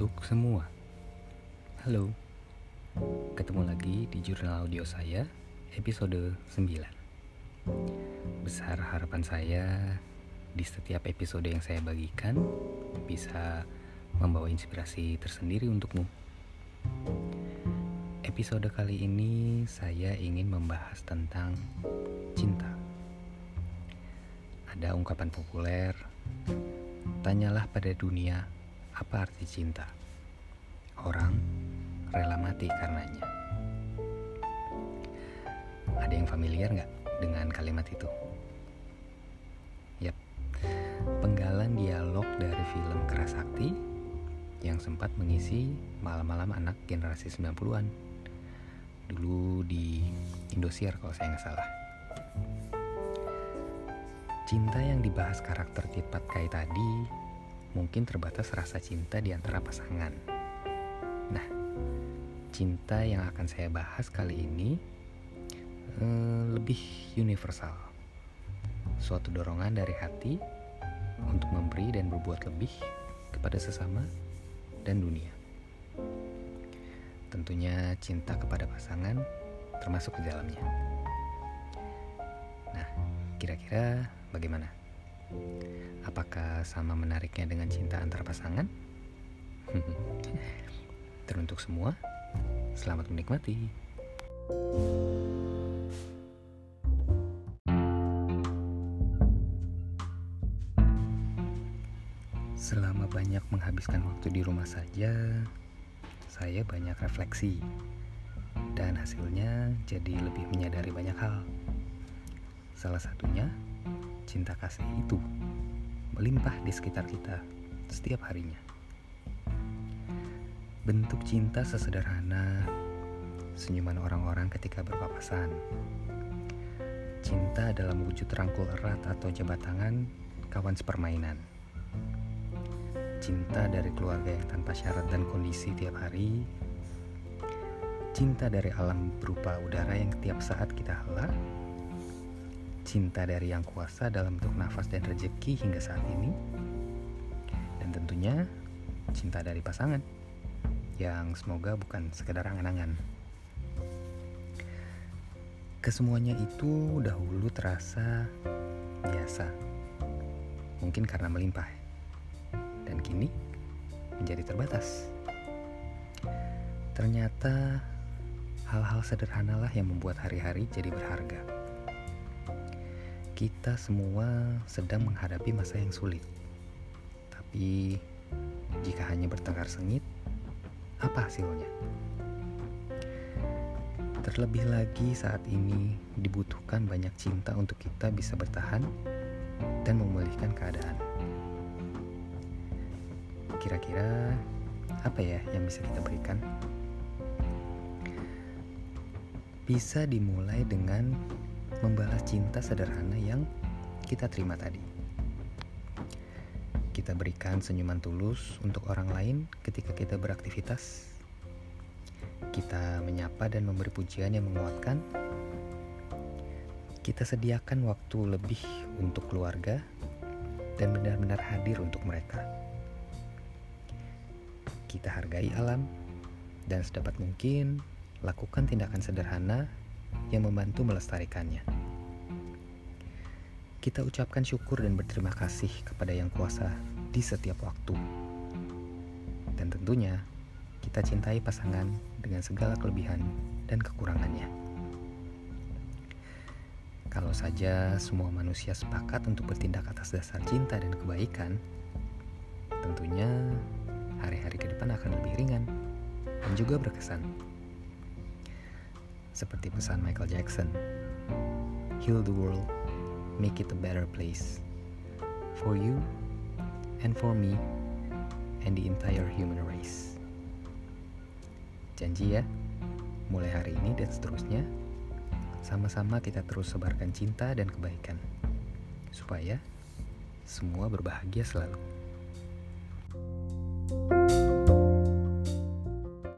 untuk semua. Halo. Ketemu lagi di jurnal audio saya episode 9. Besar harapan saya di setiap episode yang saya bagikan bisa membawa inspirasi tersendiri untukmu. Episode kali ini saya ingin membahas tentang cinta. Ada ungkapan populer, tanyalah pada dunia apa arti cinta. Orang rela mati karenanya. Ada yang familiar nggak dengan kalimat itu? Yap, penggalan dialog dari film Kerasakti yang sempat mengisi malam-malam anak generasi 90-an. Dulu di Indosiar kalau saya nggak salah. Cinta yang dibahas karakter Tipat Kai tadi mungkin terbatas rasa cinta di antara pasangan. Nah, cinta yang akan saya bahas kali ini eh, lebih universal. Suatu dorongan dari hati untuk memberi dan berbuat lebih kepada sesama dan dunia. Tentunya cinta kepada pasangan termasuk ke dalamnya. Nah, kira-kira bagaimana? Apakah sama menariknya dengan cinta antar pasangan? Teruntuk semua, selamat menikmati. Selama banyak menghabiskan waktu di rumah saja, saya banyak refleksi, dan hasilnya jadi lebih menyadari banyak hal. Salah satunya, cinta kasih itu melimpah di sekitar kita setiap harinya. Bentuk cinta sesederhana senyuman orang-orang ketika berpapasan. Cinta dalam wujud rangkul erat atau jabat tangan kawan sepermainan. Cinta dari keluarga yang tanpa syarat dan kondisi tiap hari. Cinta dari alam berupa udara yang tiap saat kita hela cinta dari yang kuasa dalam bentuk nafas dan rezeki hingga saat ini, dan tentunya cinta dari pasangan yang semoga bukan sekedar angan-angan. Kesemuanya itu dahulu terasa biasa, mungkin karena melimpah, dan kini menjadi terbatas. Ternyata hal-hal sederhanalah yang membuat hari-hari jadi berharga kita semua sedang menghadapi masa yang sulit. Tapi jika hanya bertengkar sengit, apa hasilnya? Terlebih lagi saat ini dibutuhkan banyak cinta untuk kita bisa bertahan dan memulihkan keadaan. Kira-kira apa ya yang bisa kita berikan? Bisa dimulai dengan membalas cinta sederhana yang kita terima tadi. Kita berikan senyuman tulus untuk orang lain ketika kita beraktivitas. Kita menyapa dan memberi pujian yang menguatkan. Kita sediakan waktu lebih untuk keluarga dan benar-benar hadir untuk mereka. Kita hargai alam dan sedapat mungkin lakukan tindakan sederhana yang membantu melestarikannya. Kita ucapkan syukur dan berterima kasih kepada Yang Kuasa di setiap waktu. Dan tentunya, kita cintai pasangan dengan segala kelebihan dan kekurangannya. Kalau saja semua manusia sepakat untuk bertindak atas dasar cinta dan kebaikan, tentunya hari-hari ke depan akan lebih ringan dan juga berkesan seperti pesan Michael Jackson. Heal the world, make it a better place. For you and for me and the entire human race. Janji ya, mulai hari ini dan seterusnya, sama-sama kita terus sebarkan cinta dan kebaikan. Supaya semua berbahagia selalu.